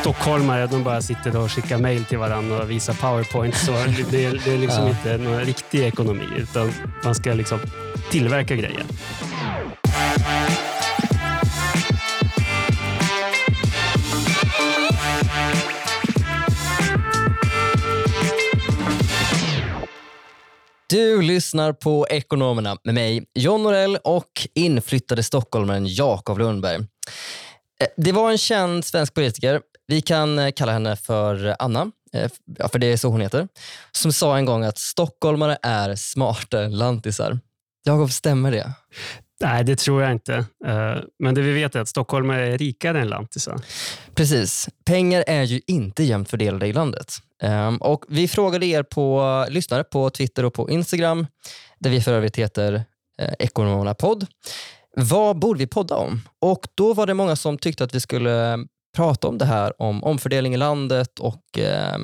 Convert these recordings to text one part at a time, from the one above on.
stockholmare de bara sitter och skickar mail till varandra och visar powerpoint. Så det, är, det är liksom ja. inte någon riktig ekonomi, utan man ska liksom tillverka grejer. Du lyssnar på Ekonomerna med mig, John Norell och inflyttade stockholmaren Jakob Lundberg. Eh, det var en känd svensk politiker, vi kan eh, kalla henne för Anna, eh, för det är så hon heter, som sa en gång att stockholmare är smarta lantisar. Jakob, stämmer det? Nej, det tror jag inte. Men det vi vet är att stockholmare är rikare än lantisar. Precis. Pengar är ju inte jämnt fördelade i landet. Ehm, och Vi frågade er på lyssnare på Twitter och på Instagram, där vi för övrigt heter Ekonomerna podd. Vad borde vi podda om? Och Då var det många som tyckte att vi skulle prata om det här om omfördelning i landet och eh,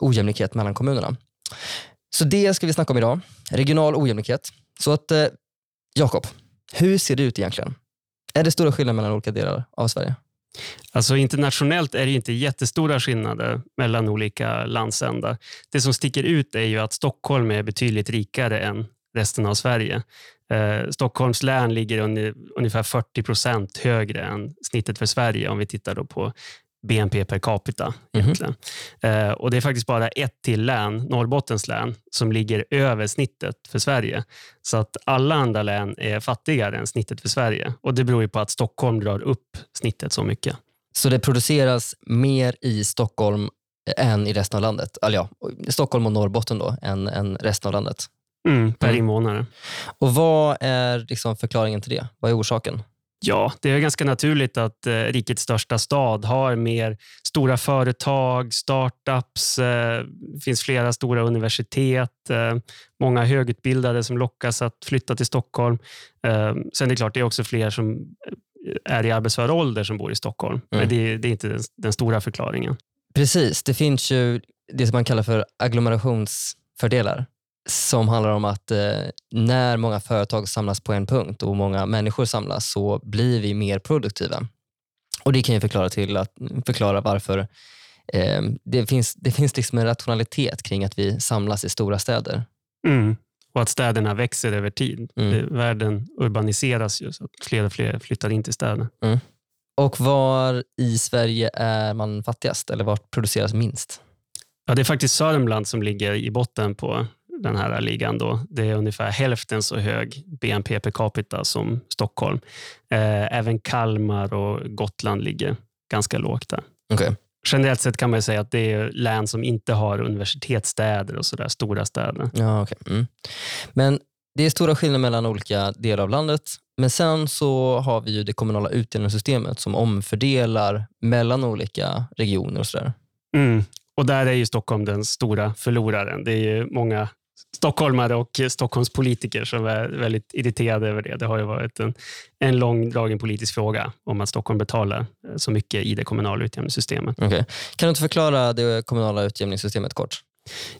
ojämlikhet mellan kommunerna. Så det ska vi snacka om idag. Regional ojämlikhet. Så att, eh, Jakob, hur ser det ut egentligen? Är det stora skillnader mellan olika delar av Sverige? Alltså internationellt är det inte jättestora skillnader mellan olika landsändar. Det som sticker ut är ju att Stockholm är betydligt rikare än resten av Sverige. Eh, Stockholms län ligger under, ungefär 40 procent högre än snittet för Sverige om vi tittar då på BNP per capita. Mm -hmm. eh, och Det är faktiskt bara ett till län, Norrbottens län, som ligger över snittet för Sverige. Så att alla andra län är fattigare än snittet för Sverige. Och Det beror på att Stockholm drar upp snittet så mycket. Så det produceras mer i Stockholm än i resten av landet? Eller ja, Stockholm och Norrbotten då, än, än resten av landet? Mm, per mm. invånare. Och Vad är liksom förklaringen till det? Vad är orsaken? Ja, det är ganska naturligt att eh, rikets största stad har mer stora företag, startups, eh, finns flera stora universitet, eh, många högutbildade som lockas att flytta till Stockholm. Eh, sen är det klart, det är också fler som eh, är i arbetsför ålder som bor i Stockholm, mm. men det, det, är inte den, den stora förklaringen. Precis, det finns ju det som man kallar för agglomerationsfördelar som handlar om att eh, när många företag samlas på en punkt och många människor samlas så blir vi mer produktiva. Och Det kan ju förklara, till att, förklara varför eh, det finns, det finns liksom en rationalitet kring att vi samlas i stora städer. Mm. Och att städerna växer över tid. Mm. Världen urbaniseras ju så att fler och fler flyttar in till städer. Mm. Och var i Sverige är man fattigast eller var produceras minst? Ja, det är faktiskt Sörmland som ligger i botten på den här ligan. Då. Det är ungefär hälften så hög BNP per capita som Stockholm. Eh, även Kalmar och Gotland ligger ganska lågt där. Okay. Generellt sett kan man säga att det är län som inte har universitetsstäder och sådär stora städer. Ja, okay. Mm. Men det är stora skillnader mellan olika delar av landet. Men sen så har vi ju det kommunala utjämningssystemet som omfördelar mellan olika regioner och sådär. Mm. Och där är ju Stockholm den stora förloraren. Det är många stockholmare och Stockholmspolitiker som är väldigt irriterade över det. Det har ju varit en, en långdragen politisk fråga om att Stockholm betalar eh, så mycket i det kommunala utjämningssystemet. Okay. Kan du inte förklara det kommunala utjämningssystemet kort?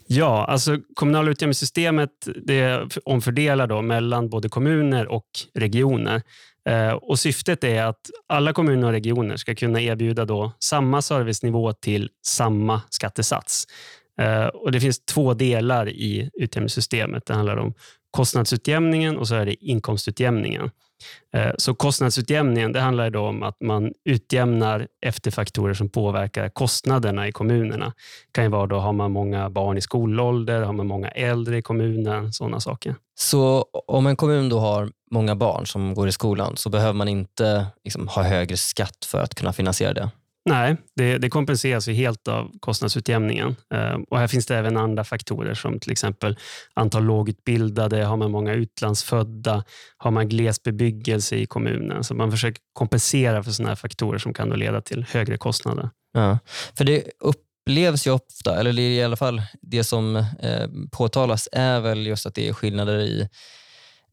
Ja, alltså kommunala utjämningssystemet det omfördelar då mellan både kommuner och regioner. Eh, och Syftet är att alla kommuner och regioner ska kunna erbjuda då samma servicenivå till samma skattesats. Eh, och Det finns två delar i utjämningssystemet. Det handlar om kostnadsutjämningen och så är det inkomstutjämningen. Eh, så Kostnadsutjämningen det handlar då om att man utjämnar efter faktorer som påverkar kostnaderna i kommunerna. Det kan ju vara då, har man många barn i skolålder, har man många äldre i kommunen, sådana saker. Så om en kommun då har många barn som går i skolan så behöver man inte liksom, ha högre skatt för att kunna finansiera det? Nej, det, det kompenseras ju helt av kostnadsutjämningen. Eh, och här finns det även andra faktorer som till exempel antal lågutbildade, har man många utlandsfödda, har man glesbebyggelse i kommunen. Så man försöker kompensera för sådana här faktorer som kan då leda till högre kostnader. Ja, för det upplevs ju ofta, eller i alla fall det som eh, påtalas är väl just att det är skillnader i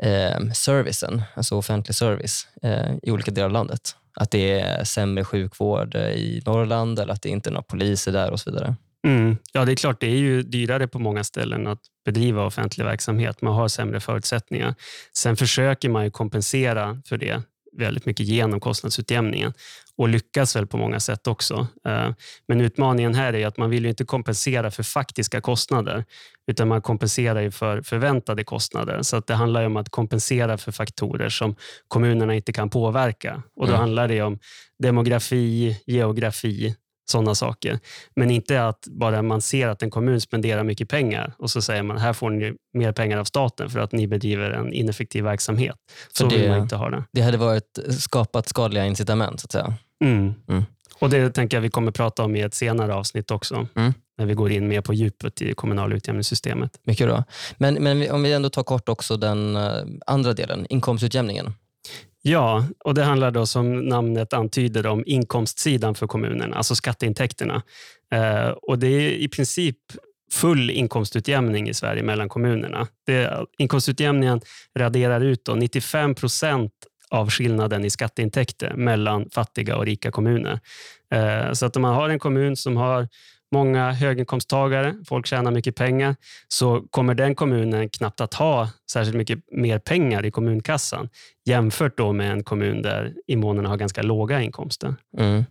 eh, servicen, alltså offentlig service eh, i olika delar av landet att det är sämre sjukvård eh, i Norrland eller att det inte är några poliser där och så vidare. Mm. Ja, det är klart. Det är ju dyrare på många ställen att bedriva offentlig verksamhet. Man har sämre förutsättningar. Sen försöker man ju kompensera för det väldigt mycket genom kostnadsutjämningen och lyckas väl på många sätt också. Eh, men utmaningen här är att man vill inte kompensera för faktiska kostnader utan man kompenserar för förväntade kostnader. Så att det handlar om att kompensera för faktorer som kommunerna inte kan påverka. Och Då mm. handlar det om demografi, geografi, sådana saker. Men inte att bara man ser att en kommun spenderar mycket pengar och så säger man här får ni mer pengar av staten för att ni bedriver en ineffektiv verksamhet. Så det, vill man inte ha det. Det hade varit skapat skadliga incitament så att säga. Mm. Mm. Och Det tänker jag vi kommer prata om i ett senare avsnitt också. Mm. När vi går in mer på djupet i kommunala utjämningssystemet. Mycket bra. Men, men om vi ändå tar kort också den eh, andra delen, inkomstutjämningen. Ja, och det handlar då som namnet antyder om inkomstsidan för kommunerna, alltså skatteintäkterna. Eh, och Det är i princip full inkomstutjämning i Sverige mellan kommunerna. Det, inkomstutjämningen raderar ut då 95 procent av skillnaden i skatteintäkter mellan fattiga och rika kommuner. Eh, så att om man har en kommun som har många höginkomsttagare, folk tjänar mycket pengar, så kommer den kommunen knappt att ha särskilt mycket mer pengar i kommunkassan jämfört då med en kommun där invånarna har ganska låga inkomster. Mm.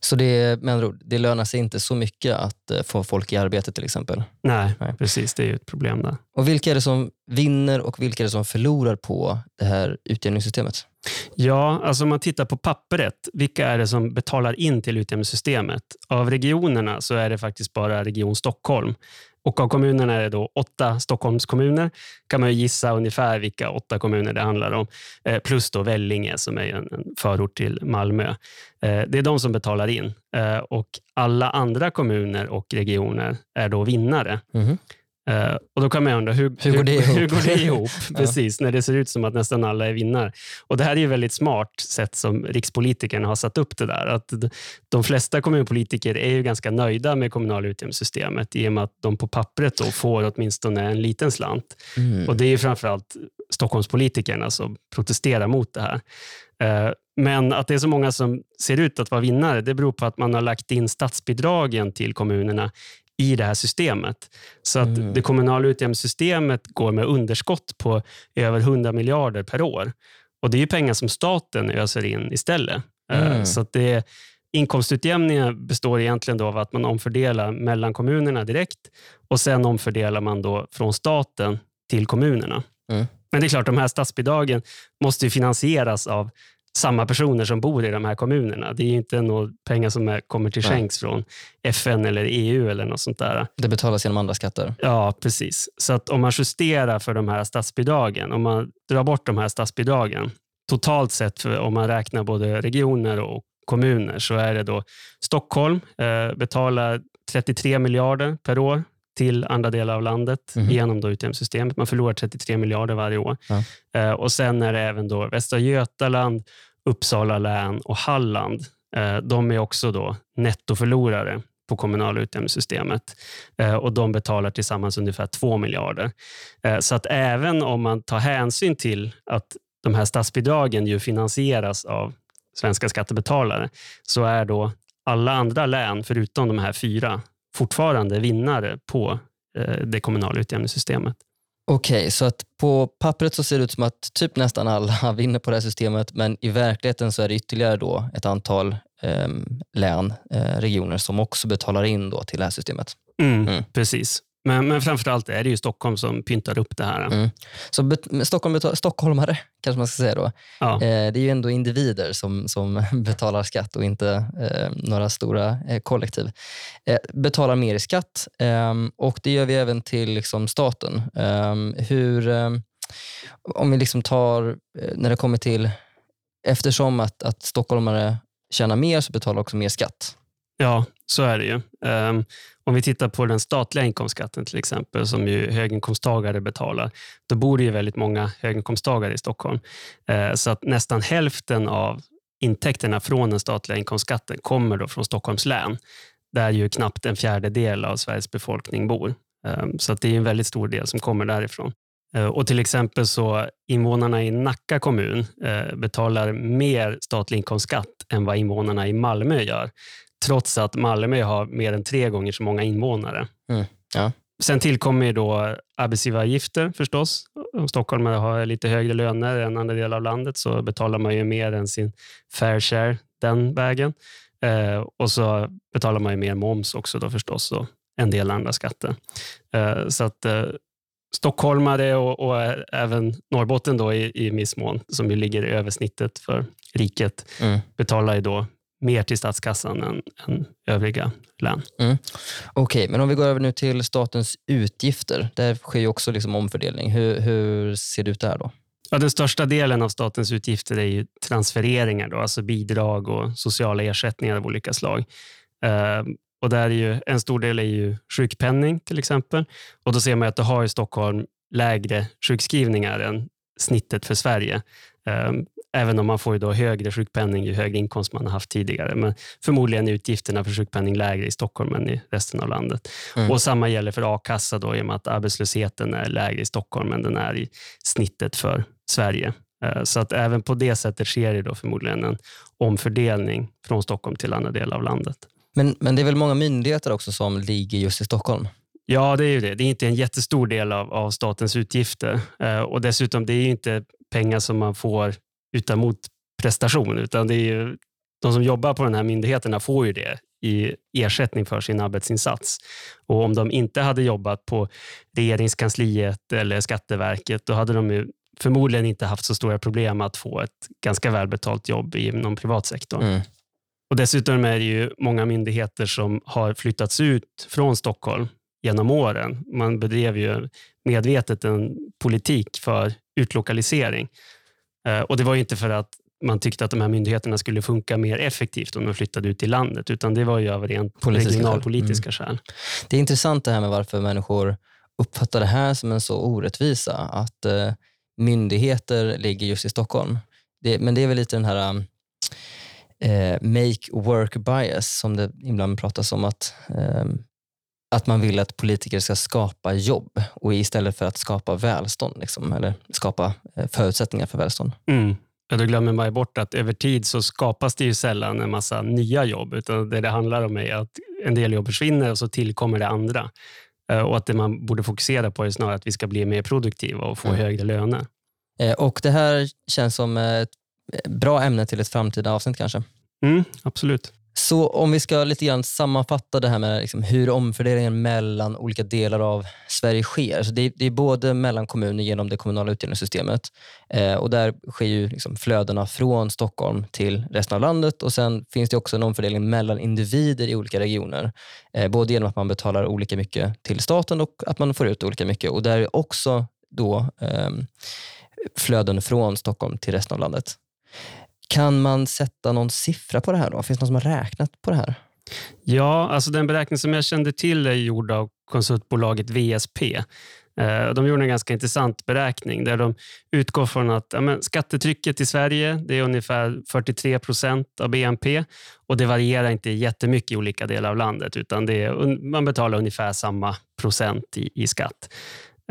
Så det, med andra ord, det lönar sig inte så mycket att eh, få folk i arbete till exempel? Nej, Nej, precis. Det är ett problem där. Och Vilka är det som vinner och vilka är det som förlorar på det här utjämningssystemet? Ja, alltså om man tittar på pappret, vilka är det som betalar in till utjämningssystemet? Av regionerna så är det faktiskt bara Region Stockholm. Och av kommunerna är det då åtta Stockholmskommuner. kan man gissa ungefär vilka åtta kommuner det handlar om. Eh, plus då Vellinge som är en, förort till Malmö. Eh, det är de som betalar in. Eh, och alla andra kommuner och regioner är då vinnare. Mm. Uh, och Då kan man undra, hur, hur, går det ihop? Hur går det ihop? Precis, när det ser ut som att nästan alla är vinnare. Och Det här är ju väldigt smart sätt som rikspolitikerna har satt upp det där. Att de flesta kommunpolitiker är ju ganska nöjda med kommunala utjämningssystemet i och med att de på pappret då får åtminstone en liten slant. Mm. Och Det är framförallt Stockholmspolitikerna som protesterar mot det här. Uh, men att det är så många som ser ut att vara vinnare, det beror på att man har lagt in statsbidragen till kommunerna i det här systemet. Så att mm. det kommunala utjämningssystemet går med underskott på över 100 miljarder per år. Och Det är pengar som staten öser in istället. Eh, mm. Så att det, inkomstutjämningen består egentligen av att man omfördelar mellan kommunerna direkt och sen omfördelar man då från staten till kommunerna. Mm. Men det är klart, de här statsbidragen måste finansieras av samma personer som bor i de här kommunerna. Det är inte några pengar som är, kommer till skänks från FN eller EU eller något sånt där. Det betalas genom andra skatter? Ja, precis. Så att om man justerar för de här statsbidragen, om man drar bort de här statsbidragen, totalt sett om man räknar både regioner och kommuner, så är det då Stockholm eh, betalar 33 miljarder per år till andra delar av landet mm. genom då utjämningssystemet. Man förlorar 33 miljarder varje år. Ja. Eh, och Sen är det även då Västra Götaland, Uppsala län och Halland. Eh, de är också då nettoförlorare på kommunala utjämningssystemet eh, och de betalar tillsammans ungefär 2 miljarder. Så att även om man tar hänsyn till att de här statsbidragen ju finansieras av svenska skattebetalare så är då alla andra län, förutom de här fyra, fortfarande vinnare på eh, det kommunala utjämningssystemet. Okej, okay, så att på pappret så ser det ut som att typ nästan alla vinner på det här systemet, men i verkligheten så är det ytterligare då ett antal eh, län, eh, regioner som också betalar in då till det här systemet. Mm, mm. Precis. Men, men framförallt är det ju Stockholm som pyntar upp det här. Mm. Så bet, Stockholm betal, stockholmare, kanske man ska säga då. Ja. Eh, det är ju ändå individer som, som betalar skatt och inte eh, några stora eh, kollektiv. Eh, betalar mer i skatt ehm, och det gör vi även till liksom, staten. Ehm, hur, ehm, om vi liksom tar, eh, när det kommer till, eftersom att, att stockholmare tjänar mer så betalar också mer skatt. Ja, så är det ju. Um, om vi tittar på den statliga inkomstskatten till exempel, som ju höginkomsttagare betalar, då bor det ju väldigt många höginkomsttagare i Stockholm. Uh, så att nästan hälften av intäkterna från den statliga inkomstskatten kommer då från Stockholms län, där ju knappt en fjärdedel av Sveriges befolkning bor. Um, så att det är en väldigt stor del som kommer därifrån. Och till exempel så invånarna i Nacka kommun eh, betalar mer statlig inkomstskatt än vad invånarna i Malmö gör trots att Malmö har mer än tre gånger så många invånare. Mm. Ja. Sen tillkommer ju då arbetsgivaravgifter förstås. Om stockholmare har lite högre löner än andra delar av landet så betalar man ju mer än sin fair share den vägen. Eh, och så betalar man ju mer moms också då förstås och en del andra skatter. Eh, så att eh, stockholmare och, och, även Norrbotten då i, i viss mån, som ju ligger över snittet för riket, mm. betalar ju då mer till statskassan än, än övriga län. Mm. Okej, okay, men om vi går över nu till statens utgifter. Där sker ju också liksom omfördelning. Hur, hur ser det ut där då? Ja, den största delen av statens utgifter är ju transfereringar, då, alltså bidrag och sociala ersättningar av olika slag. Uh, och där är ju, en stor del är ju sjukpenning till exempel. Och Då ser man att du har i Stockholm lägre sjukskrivningar än snittet för Sverige. Uh, Även om man får ju då högre sjukpenning ju högre inkomst man har haft tidigare. Men förmodligen är utgifterna för sjukpenning lägre i Stockholm än i resten av landet. Mm. Och Samma gäller för a-kassa då, i och med att arbetslösheten är lägre i Stockholm än den är i snittet för Sverige. Eh, så att även på det sättet sker det då förmodligen en omfördelning från Stockholm till andra delar av landet. Men, men det är väl många myndigheter också som ligger just i Stockholm? Ja, det är ju det. Det är inte en jättestor del av, av statens utgifter. Eh, och dessutom, det är inte pengar som man får utan motprestation, utan det är ju, de som jobbar på de här myndigheterna får ju det i ersättning för sin arbetsinsats. Och om de inte hade jobbat på regeringskansliet eller Skatteverket, då hade de förmodligen inte haft så stora problem att få ett ganska välbetalt jobb inom privatsektorn. Mm. Och dessutom är det ju många myndigheter som har flyttats ut från Stockholm genom åren. Man bedrev ju medvetet en politik för utlokalisering. Eh, och Det var inte för att man tyckte att de här myndigheterna skulle funka mer effektivt om de flyttade ut i landet, utan det var ju av rent Politiska regionalpolitiska mm. skäl. Det är intressant det här med varför människor uppfattar det här som en så orättvisa, att eh, myndigheter ligger just i Stockholm. Det, men det är väl lite den här eh, make work bias som det ibland pratas om, att eh, att man vill att politiker ska skapa jobb och istället för att skapa välstånd, liksom, eller skapa eh, förutsättningar för välstånd. Mm. Ja, då glömmer man bort att över tid så skapas det ju sällan en massa nya jobb, utan det det handlar om är att en del jobb försvinner och så tillkommer det andra. Eh, och att det man borde fokusera på är snarare att vi ska bli mer produktiva och få mm. högre löner. Eh, och Det här känns som ett bra ämne till ett framtida avsnitt kanske? Mm, absolut. Så om vi ska lite grann sammanfatta det här med liksom hur omfördelningen mellan olika delar av Sverige sker. Så det, är, det är både mellan kommuner genom det kommunala utjämningssystemet eh, och där sker ju liksom flödena från Stockholm till resten av landet och sen finns det också en omfördelning mellan individer i olika regioner. Eh, både genom att man betalar olika mycket till staten och att man får ut olika mycket och där är också då eh, flöden från Stockholm till resten av landet. Kan man sätta någon siffra på det här? Då? Finns det någon som har räknat på det här? Ja, alltså den beräkning som jag kände till är gjord av konsultbolaget VSP. Eh, de gjorde en ganska intressant beräkning där de utgår från att ja, skattetrycket i Sverige det är ungefär 43 procent av BNP och det varierar inte jättemycket i olika delar av landet utan det är, man betalar ungefär samma procent i, i skatt.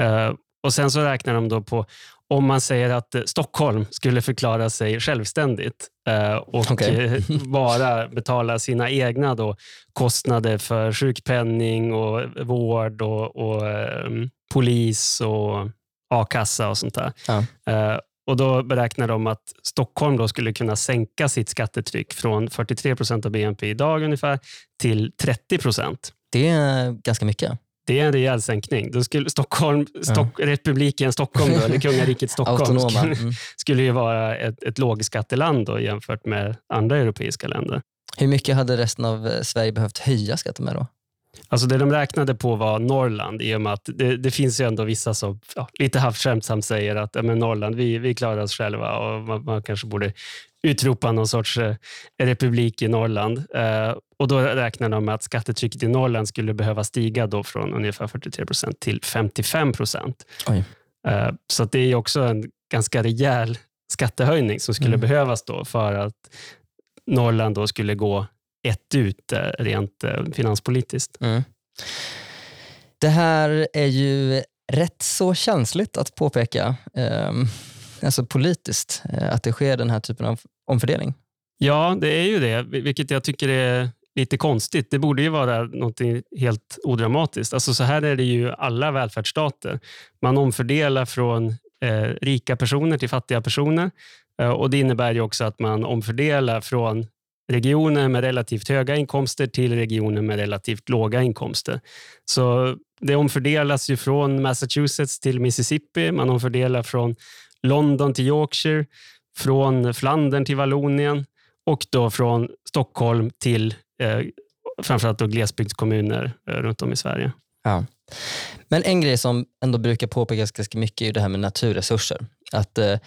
Uh, och Sen så räknar de då på om man säger att eh, Stockholm skulle förklara sig självständigt eh, och okay. Eh, bara betala sina egna då, kostnader för sjukpenning, och vård, och, och um, polis och a-kassa och sånt där. Ja. Och Då beräknar de att Stockholm då skulle kunna sänka sitt skattetryck från 43 procent av BNP idag ungefär till 30 procent. Det är ganska mycket. Det är en rejäl sänkning. Då skulle Stockholm, Stock, ja. republiken Stockholm, då, eller kungariket Stockholm, skulle, mm. skulle ju vara ett, ett lågskatteland då, jämfört med andra europeiska länder. Hur mycket hade resten av eh, Sverige behövt höja skatten med då? Alltså det de räknade på var Norrland i och med att det, det finns ju ändå vissa som ja, lite halvt skämtsamt säger att ja, men Norrland, vi, vi klarar oss själva och man, man kanske borde utropa någon sorts eh, republik i Norrland. Eh, och Då räknar de med att skattetrycket i Norrland skulle behöva stiga då från ungefär 43 procent till 55 procent. Eh, så det är också en ganska rejäl skattehöjning som skulle mm. behövas då för att Norrland då skulle gå ett ut eh, rent eh, finanspolitiskt. Mm. Det här är ju rätt så känsligt att påpeka, eh, alltså politiskt, eh, att det sker den här typen av omfördelning. Ja, det är ju det, vilket jag tycker är lite konstigt. Det borde ju vara något helt odramatiskt. Alltså så här är det ju alla välfärdsstater. Man omfördelar från eh, rika personer till fattiga personer. Eh, och Det innebär ju också att man omfördelar från regioner med relativt höga inkomster till regioner med relativt låga inkomster. Så det omfördelas ju från Massachusetts till Mississippi. Man omfördelar från London till Yorkshire, från Flandern till Vallonien och då från Stockholm till eh, framförallt då glesbygdskommuner eh, runt om i Sverige. Ja. Men en grej som ändå brukar påpekas ganska mycket är det här med naturresurser. Att eh,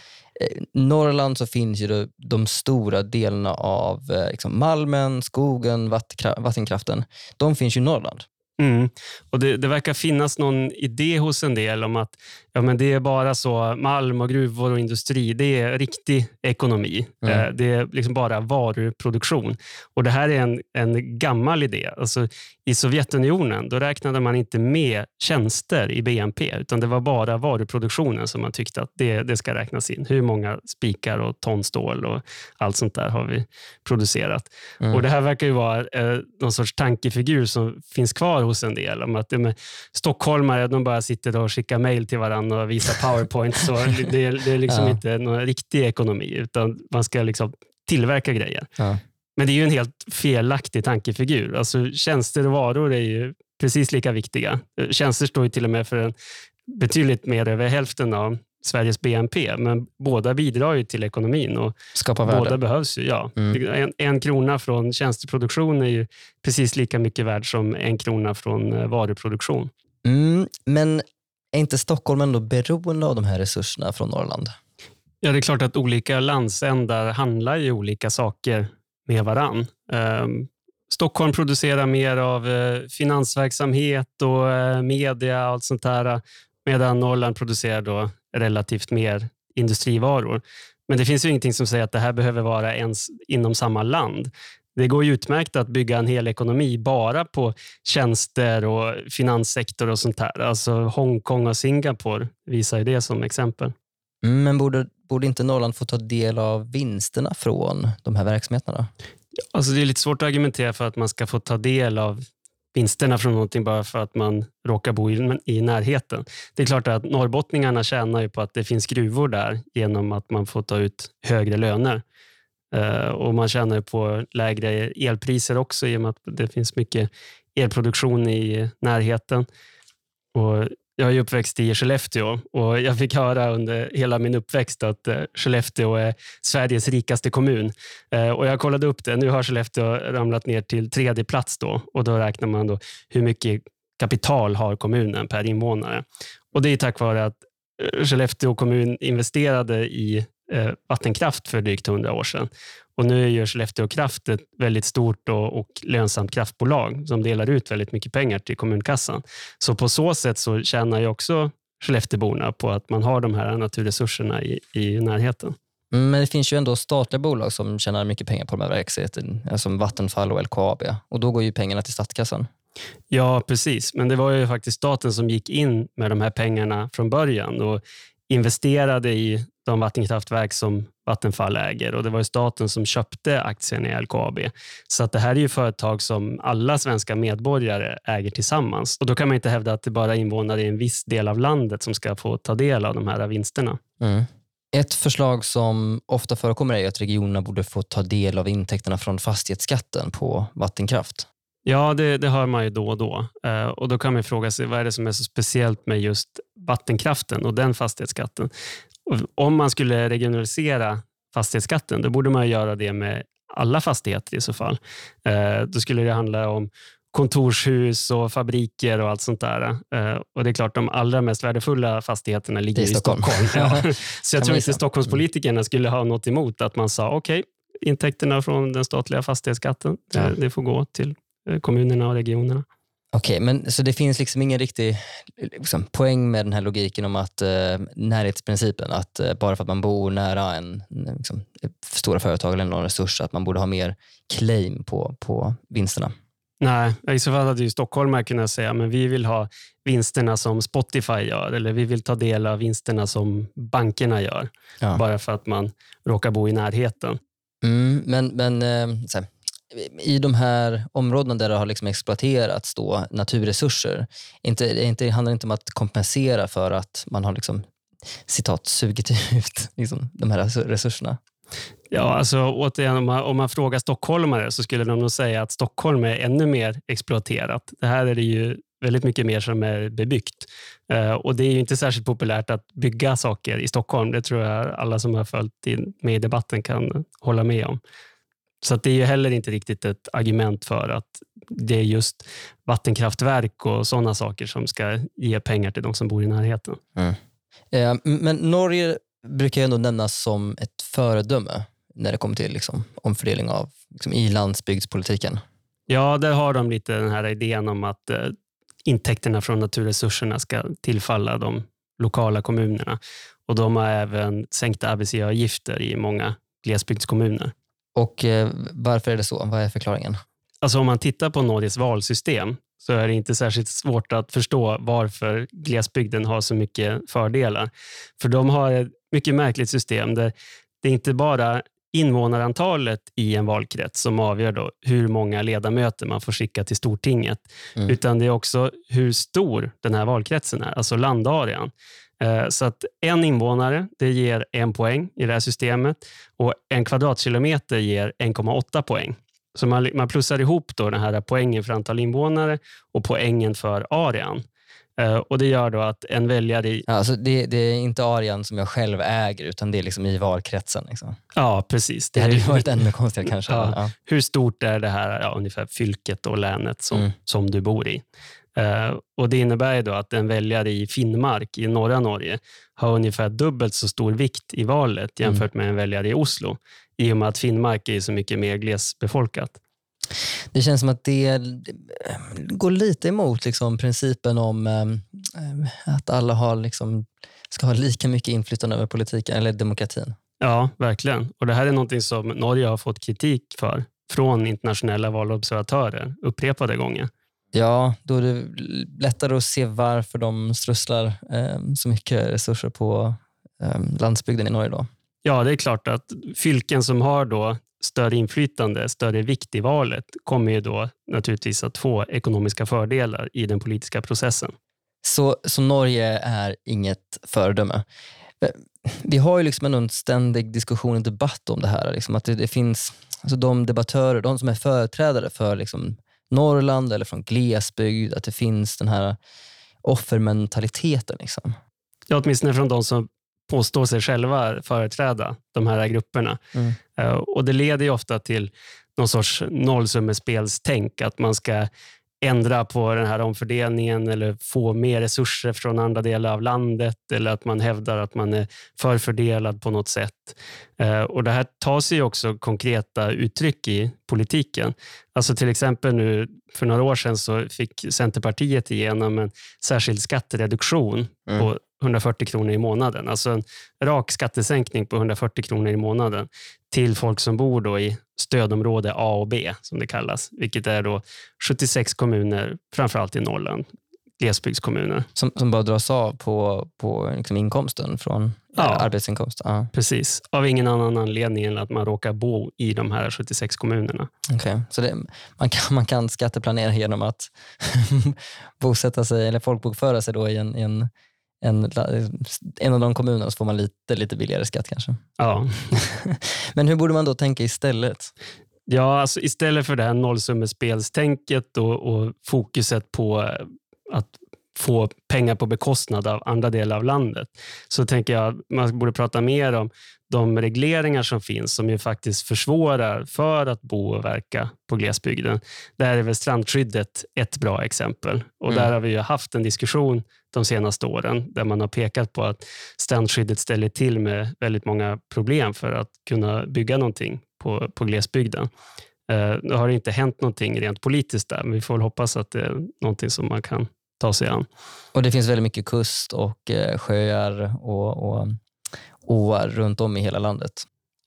Eh, Norrland så finns ju de stora delarna av eh, liksom malmen, skogen, vattenkraften. De finns ju i Norrland. Mm. Och det, det, verkar finnas någon idé hos en del om att ja, men det är bara så malm och gruvor och industri, det är riktig ekonomi. Mm. Eh, det är liksom bara varuproduktion. Och Det här är en, en gammal idé. Alltså, I Sovjetunionen då räknade man inte med tjänster i BNP, utan det var bara varuproduktionen som man tyckte att det, det ska räknas in. Hur många spikar och ton stål och allt sånt där har vi producerat. Mm. Och Det här verkar ju vara eh, någon sorts tankefigur som finns kvar hos en del. Om att med stockholmare de bara sitter och skickar mejl till varandra och visa powerpoint. så det, det är liksom ja. inte någon riktig ekonomi, utan man ska liksom tillverka grejer. Ja. Men det är ju en helt felaktig tankefigur. Alltså, tjänster och varor är ju precis lika viktiga. Tjänster står ju till och med för en betydligt mer över hälften av Sveriges BNP, men båda bidrar ju till ekonomin. Och Skapa värde. Båda behövs ju. Ja. Mm. En, en, krona från tjänsteproduktion är ju precis lika mycket värd som en krona från eh, varuproduktion. Mm, men är inte Stockholm ändå beroende av de här resurserna från Norrland? Ja, det är klart att olika landsändar handlar ju olika saker med varann. Um, Stockholm producerar mer av uh, finansverksamhet och uh, media och allt sånt där, medan Norrland producerar då relativt mer industrivaror. Men det finns ju ingenting som säger att det här behöver vara ens inom samma land. Det går ju utmärkt att bygga en hel ekonomi bara på tjänster och finanssektor och sånt här. Alltså Hongkong och Singapore visar ju det som exempel. Men borde, borde inte Norrland få ta del av vinsterna från de här verksamheterna? Alltså det är lite svårt att argumentera för att man ska få ta del av vinsterna från någonting bara för att man råkar bo i, i närheten. Det är klart att norrbottningarna tjänar ju på att det finns gruvor där genom att man får ta ut högre löner. Uh, och Man tjänar på lägre elpriser också i och med att det finns mycket elproduktion i närheten. Och jag är uppväxt i Skellefteå och jag fick höra under hela min uppväxt att eh, Skellefteå är Sveriges rikaste kommun. Eh, och Jag kollade upp det. Nu har Skellefteå ramlat ner till tredje plats då, och då räknar man då hur mycket kapital har kommunen per invånare. Och Det är tack vare att eh, Skellefteå kommun investerade i vattenkraft för drygt 100 år sedan. Och nu är ju Skellefteå Kraft ett väldigt stort och, och, lönsamt kraftbolag som delar ut väldigt mycket pengar till kommunkassan. Så på så sätt så tjänar ju också Skellefteåborna på att man har de här naturresurserna i, i närheten. Mm, men det finns ju ändå statliga bolag som tjänar mycket pengar på de här verksamheterna, som Vattenfall och LKAB. Och då går ju pengarna till statskassan. Ja, precis. Men det var ju faktiskt staten som gick in med de här pengarna från början och investerade i de vattenkraftverk som Vattenfall äger och det var staten som köpte aktien i LKAB. Så att det här är ju företag som alla svenska medborgare äger tillsammans. Och Då kan man inte hävda att det bara är invånare i en viss del av landet som ska få ta del av de här vinsterna. Mm. Ett förslag som ofta förekommer är att regionerna borde få ta del av intäkterna från fastighetsskatten på vattenkraft. Ja, det, det hör man ju då och då. Eh, och Då kan man fråga sig vad är det som är så speciellt med just vattenkraften och den fastighetsskatten. Om man skulle regionalisera fastighetsskatten, då borde man göra det med alla fastigheter i så fall. Eh, då skulle det handla om kontorshus och fabriker och allt sånt där. Eh, och det är klart, de allra mest värdefulla fastigheterna ligger i Stockholm. I Stockholm. Ja. Så jag tror inte Stockholmspolitikerna skulle ha något emot att man sa okej, okay, intäkterna från den statliga fastighetsskatten, ja. det får gå till eh, kommunerna och regionerna. Okej, okay, men så det finns liksom ingen riktig liksom, poäng med den här logiken om att eh, närhetsprincipen, att eh, bara för att man bor nära en liksom, stora företag eller någon resurs, att man borde ha mer claim på, på vinsterna? Nej, i så fall hade ju stockholmare kunnat säga men vi vill ha vinsterna som Spotify gör eller vi vill ta del av vinsterna som bankerna gör. Ja. Bara för att man råkar bo i närheten. Mm, men men eh, i de här områdena där det har liksom exploaterats då, naturresurser, inte, inte, det handlar inte om att kompensera för att man har liksom, citat, sugit ut liksom, de här resurserna? Ja, alltså återigen, om man, om man frågar stockholmare så skulle de nog säga att Stockholm är ännu mer exploaterat. Det här är det ju väldigt mycket mer som är bebyggt. Eh, och Det är ju inte särskilt populärt att bygga saker i Stockholm. Det tror jag alla som har följt med i debatten kan hålla med om. Så det är ju heller inte riktigt ett argument för att det är just vattenkraftverk och sådana saker som ska ge pengar till de som bor i närheten. Mm. Eh, men Norge brukar ju ändå nämnas som ett föredöme när det kommer till liksom, omfördelning av liksom, i landsbygdspolitiken. Ja, där har de lite den här idén om att eh, intäkterna från naturresurserna ska tillfalla de lokala kommunerna. Och De har även sänkta arbetsgivaravgifter i många glesbygdskommuner. Och eh, Varför är det så? Vad är förklaringen? Alltså om man tittar på Norges valsystem så är det inte särskilt svårt att förstå varför glesbygden har så mycket fördelar. För de har ett mycket märkligt system där det är inte bara invånarantalet i en valkrets som avgör då hur många ledamöter man får skicka till Stortinget, mm. utan det är också hur stor den här valkretsen är, alltså landarean. Eh, så att en invånare det ger en poäng i det här systemet och en kvadratkilometer ger 1,8 poäng. Så man, man plussar ihop då den här poängen för antal invånare och poängen för arean. Uh, och Det gör då att en väljare... I... Alltså det, det, är inte arean som jag själv äger, utan det är liksom i valkretsen. Liksom. Ja, precis. Det, det hade ju varit ännu konstigare kanske. Ja. Ja. Hur stort är det här ja, ungefär fylket och länet som, mm. som du bor i? Uh, och Det innebär då att en väljare i Finnmark i norra Norge har ungefär dubbelt så stor vikt i valet mm. jämfört med en väljare i Oslo i och med att Finnmark är så mycket mer glesbefolkat. Det känns som att det går lite emot liksom, principen om um, att alla har, liksom, ska ha lika mycket inflytande över politiken eller demokratin. Ja, verkligen. Och Det här är något som Norge har fått kritik för från internationella valobservatörer upprepade gånger. Ja, då är det lättare att se varför de strösslar um, så mycket resurser på um, landsbygden i Norge. Då. Ja, det är klart att fylken som har då större inflytande, större vikt i valet kommer ju då naturligtvis att få ekonomiska fördelar i den politiska processen. Så, så Norge är inget föredöme. Vi har ju liksom en ständig diskussion och debatt om det här. Liksom att det, det, finns alltså de debattörer, de som är företrädare för liksom Norrland eller från glesbygd, att det finns den här offermentaliteten. Liksom. Ja, åtminstone från de som påstår sig själva företräda de här grupperna. Mm. Uh, och Det leder ofta till någon sorts nollsummespelstänk, att man ska ändra på den här omfördelningen eller få mer resurser från andra delar av landet eller att man hävdar att man är förfördelad på något sätt. Uh, och Det här tar sig också konkreta uttryck i politiken. Alltså till exempel nu för några år sedan så fick Centerpartiet igenom en särskild skattereduktion mm. på 140 kronor i månaden. Alltså en rak skattesänkning på 140 kronor i månaden till folk som bor då i stödområde A och B, som det kallas, vilket är då 76 kommuner, framförallt i Norrland, glesbygdskommuner. Som, som bara dras av på, på liksom inkomsten från ja, arbetsinkomst? Ja. Precis, av ingen annan anledning än att man råkar bo i de här 76 kommunerna. Okay. Så det, man, kan, man kan skatteplanera genom att bosätta sig eller folkbokföra sig då i en, i en en, en av de kommunerna så får man lite, lite billigare skatt kanske. Ja. Men hur borde man då tänka istället? Ja, alltså istället för det här nollsummespelstänket och, och fokuset på att få pengar på bekostnad av andra delar av landet, så tänker jag att man borde prata mer om de regleringar som finns som ju faktiskt försvårar för att bo och verka på glesbygden. Där är väl strandskyddet ett bra exempel. Och mm. Där har vi haft en diskussion de senaste åren där man har pekat på att strandskyddet ställer till med väldigt många problem för att kunna bygga någonting på, på glesbygden. Eh, det har inte hänt någonting rent politiskt där, men vi får hoppas att det är någonting som man kan ta sig an. Och Det finns väldigt mycket kust och eh, sjöar och, och åar runt om i hela landet.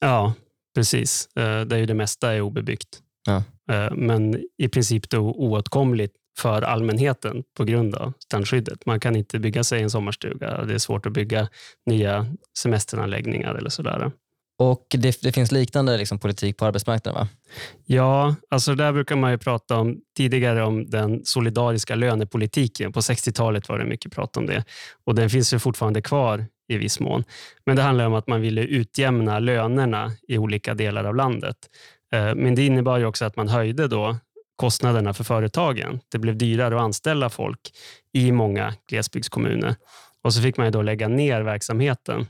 Ja, precis. Eh, där ju det mesta är obebyggt. Ja. Eh, men i princip då oåtkomligt för allmänheten på grund av strandskyddet. Man kan inte bygga sig en sommarstuga. Det är svårt att bygga nya semesteranläggningar eller sådär. Och det, det finns liknande liksom, politik på arbetsmarknaden va? Ja, alltså där brukar man ju prata om tidigare om den solidariska lönepolitiken. På 60-talet var det mycket prat om det och den finns ju fortfarande kvar i viss mån. Men det handlar om att man ville utjämna lönerna i olika delar av landet. Eh, men det innebar ju också att man höjde då kostnaderna för företagen. Det blev dyrare att anställa folk i många glesbygdskommuner. Och så fick man då lägga ner verksamheten.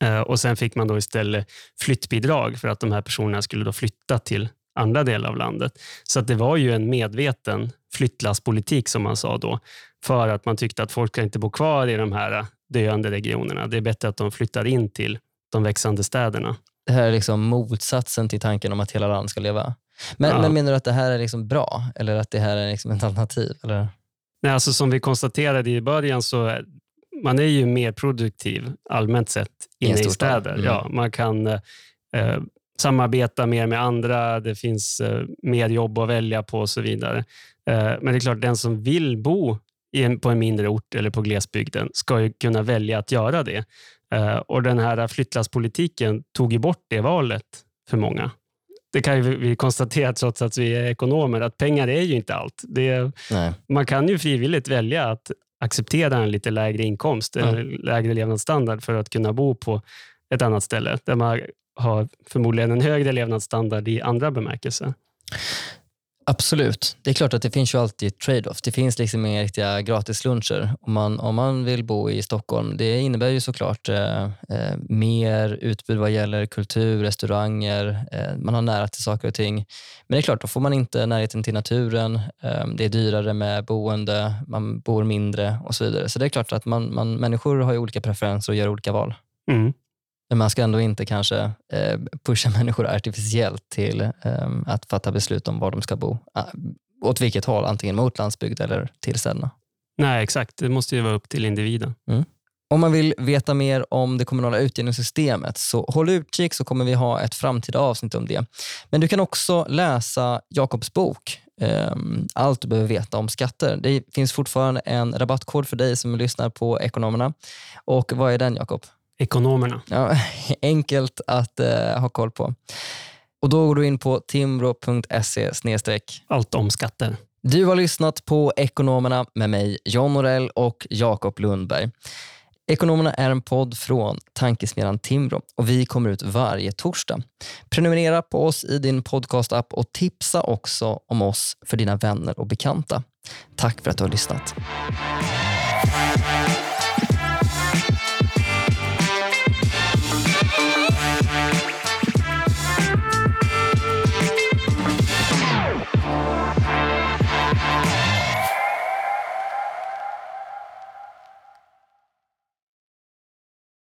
Eh, och Sen fick man då istället flyttbidrag för att de här personerna skulle då flytta till andra delar av landet. Så det var ju en medveten flyttlasspolitik som man sa då. För att man tyckte att folk kan inte bo kvar i de här döende regionerna. Det är bättre att de flyttar in till de växande städerna. Det här är liksom motsatsen till tanken om att hela landet ska leva. Men, ja. men menar du att det här är liksom bra eller att det här är liksom ett alternativ? Eller? Nej, alltså som vi konstaterade i början så man är ju mer produktiv allmänt sett inne i, städer. Mm. Ja, man kan eh, samarbeta mer med andra, det finns eh, mer jobb att välja på och så vidare. Eh, men det är klart, den som vill bo en, på en mindre ort eller på glesbygden ska ju kunna välja att göra det. Eh, och Den här flyttlasspolitiken tog ju bort det valet för många det kan vi konstatera trots att vi är ekonomer, att pengar är ju inte allt. Det, man kan ju frivilligt välja att acceptera en lite lägre inkomst, mm. eller lägre levnadsstandard för att kunna bo på ett annat ställe där man har förmodligen en högre levnadsstandard i andra bemärkelser. Absolut. Det är klart att det finns ju alltid trade-off. Det finns liksom inga riktiga gratisluncher. Om man, om man vill bo i Stockholm, det innebär ju såklart eh, eh, mer utbud vad gäller kultur, restauranger, eh, man har nära till saker och ting. Men det är klart, då får man inte närheten till naturen, eh, det är dyrare med boende, man bor mindre och så vidare. Så det är klart att man, man, människor har olika preferenser och gör olika val. Mm. Men man ska ändå inte kanske eh, pusha människor artificiellt till eh, att fatta beslut om var de ska bo. Ah, åt vilket håll, antingen mot landsbygd eller till städerna. Nej, exakt. Det måste ju vara upp till individen. Mm. Om man vill veta mer om det kommunala utjämningssystemet så håll utkik så kommer vi ha ett framtida avsnitt om det. Men du kan också läsa Jakobs bok ehm, allt du behöver veta om skatter. Det finns fortfarande en rabattkod för dig som lyssnar på Ekonomerna. Och vad är den Jakob? Ekonomerna. Ja, enkelt att uh, ha koll på. Och Då går du in på timbro.se allt om skatter. Du har lyssnat på Ekonomerna med mig, John Norell och Jakob Lundberg. Ekonomerna är en podd från tankesmedjan Timbro och vi kommer ut varje torsdag. Prenumerera på oss i din podcastapp och tipsa också om oss för dina vänner och bekanta. Tack för att du har lyssnat.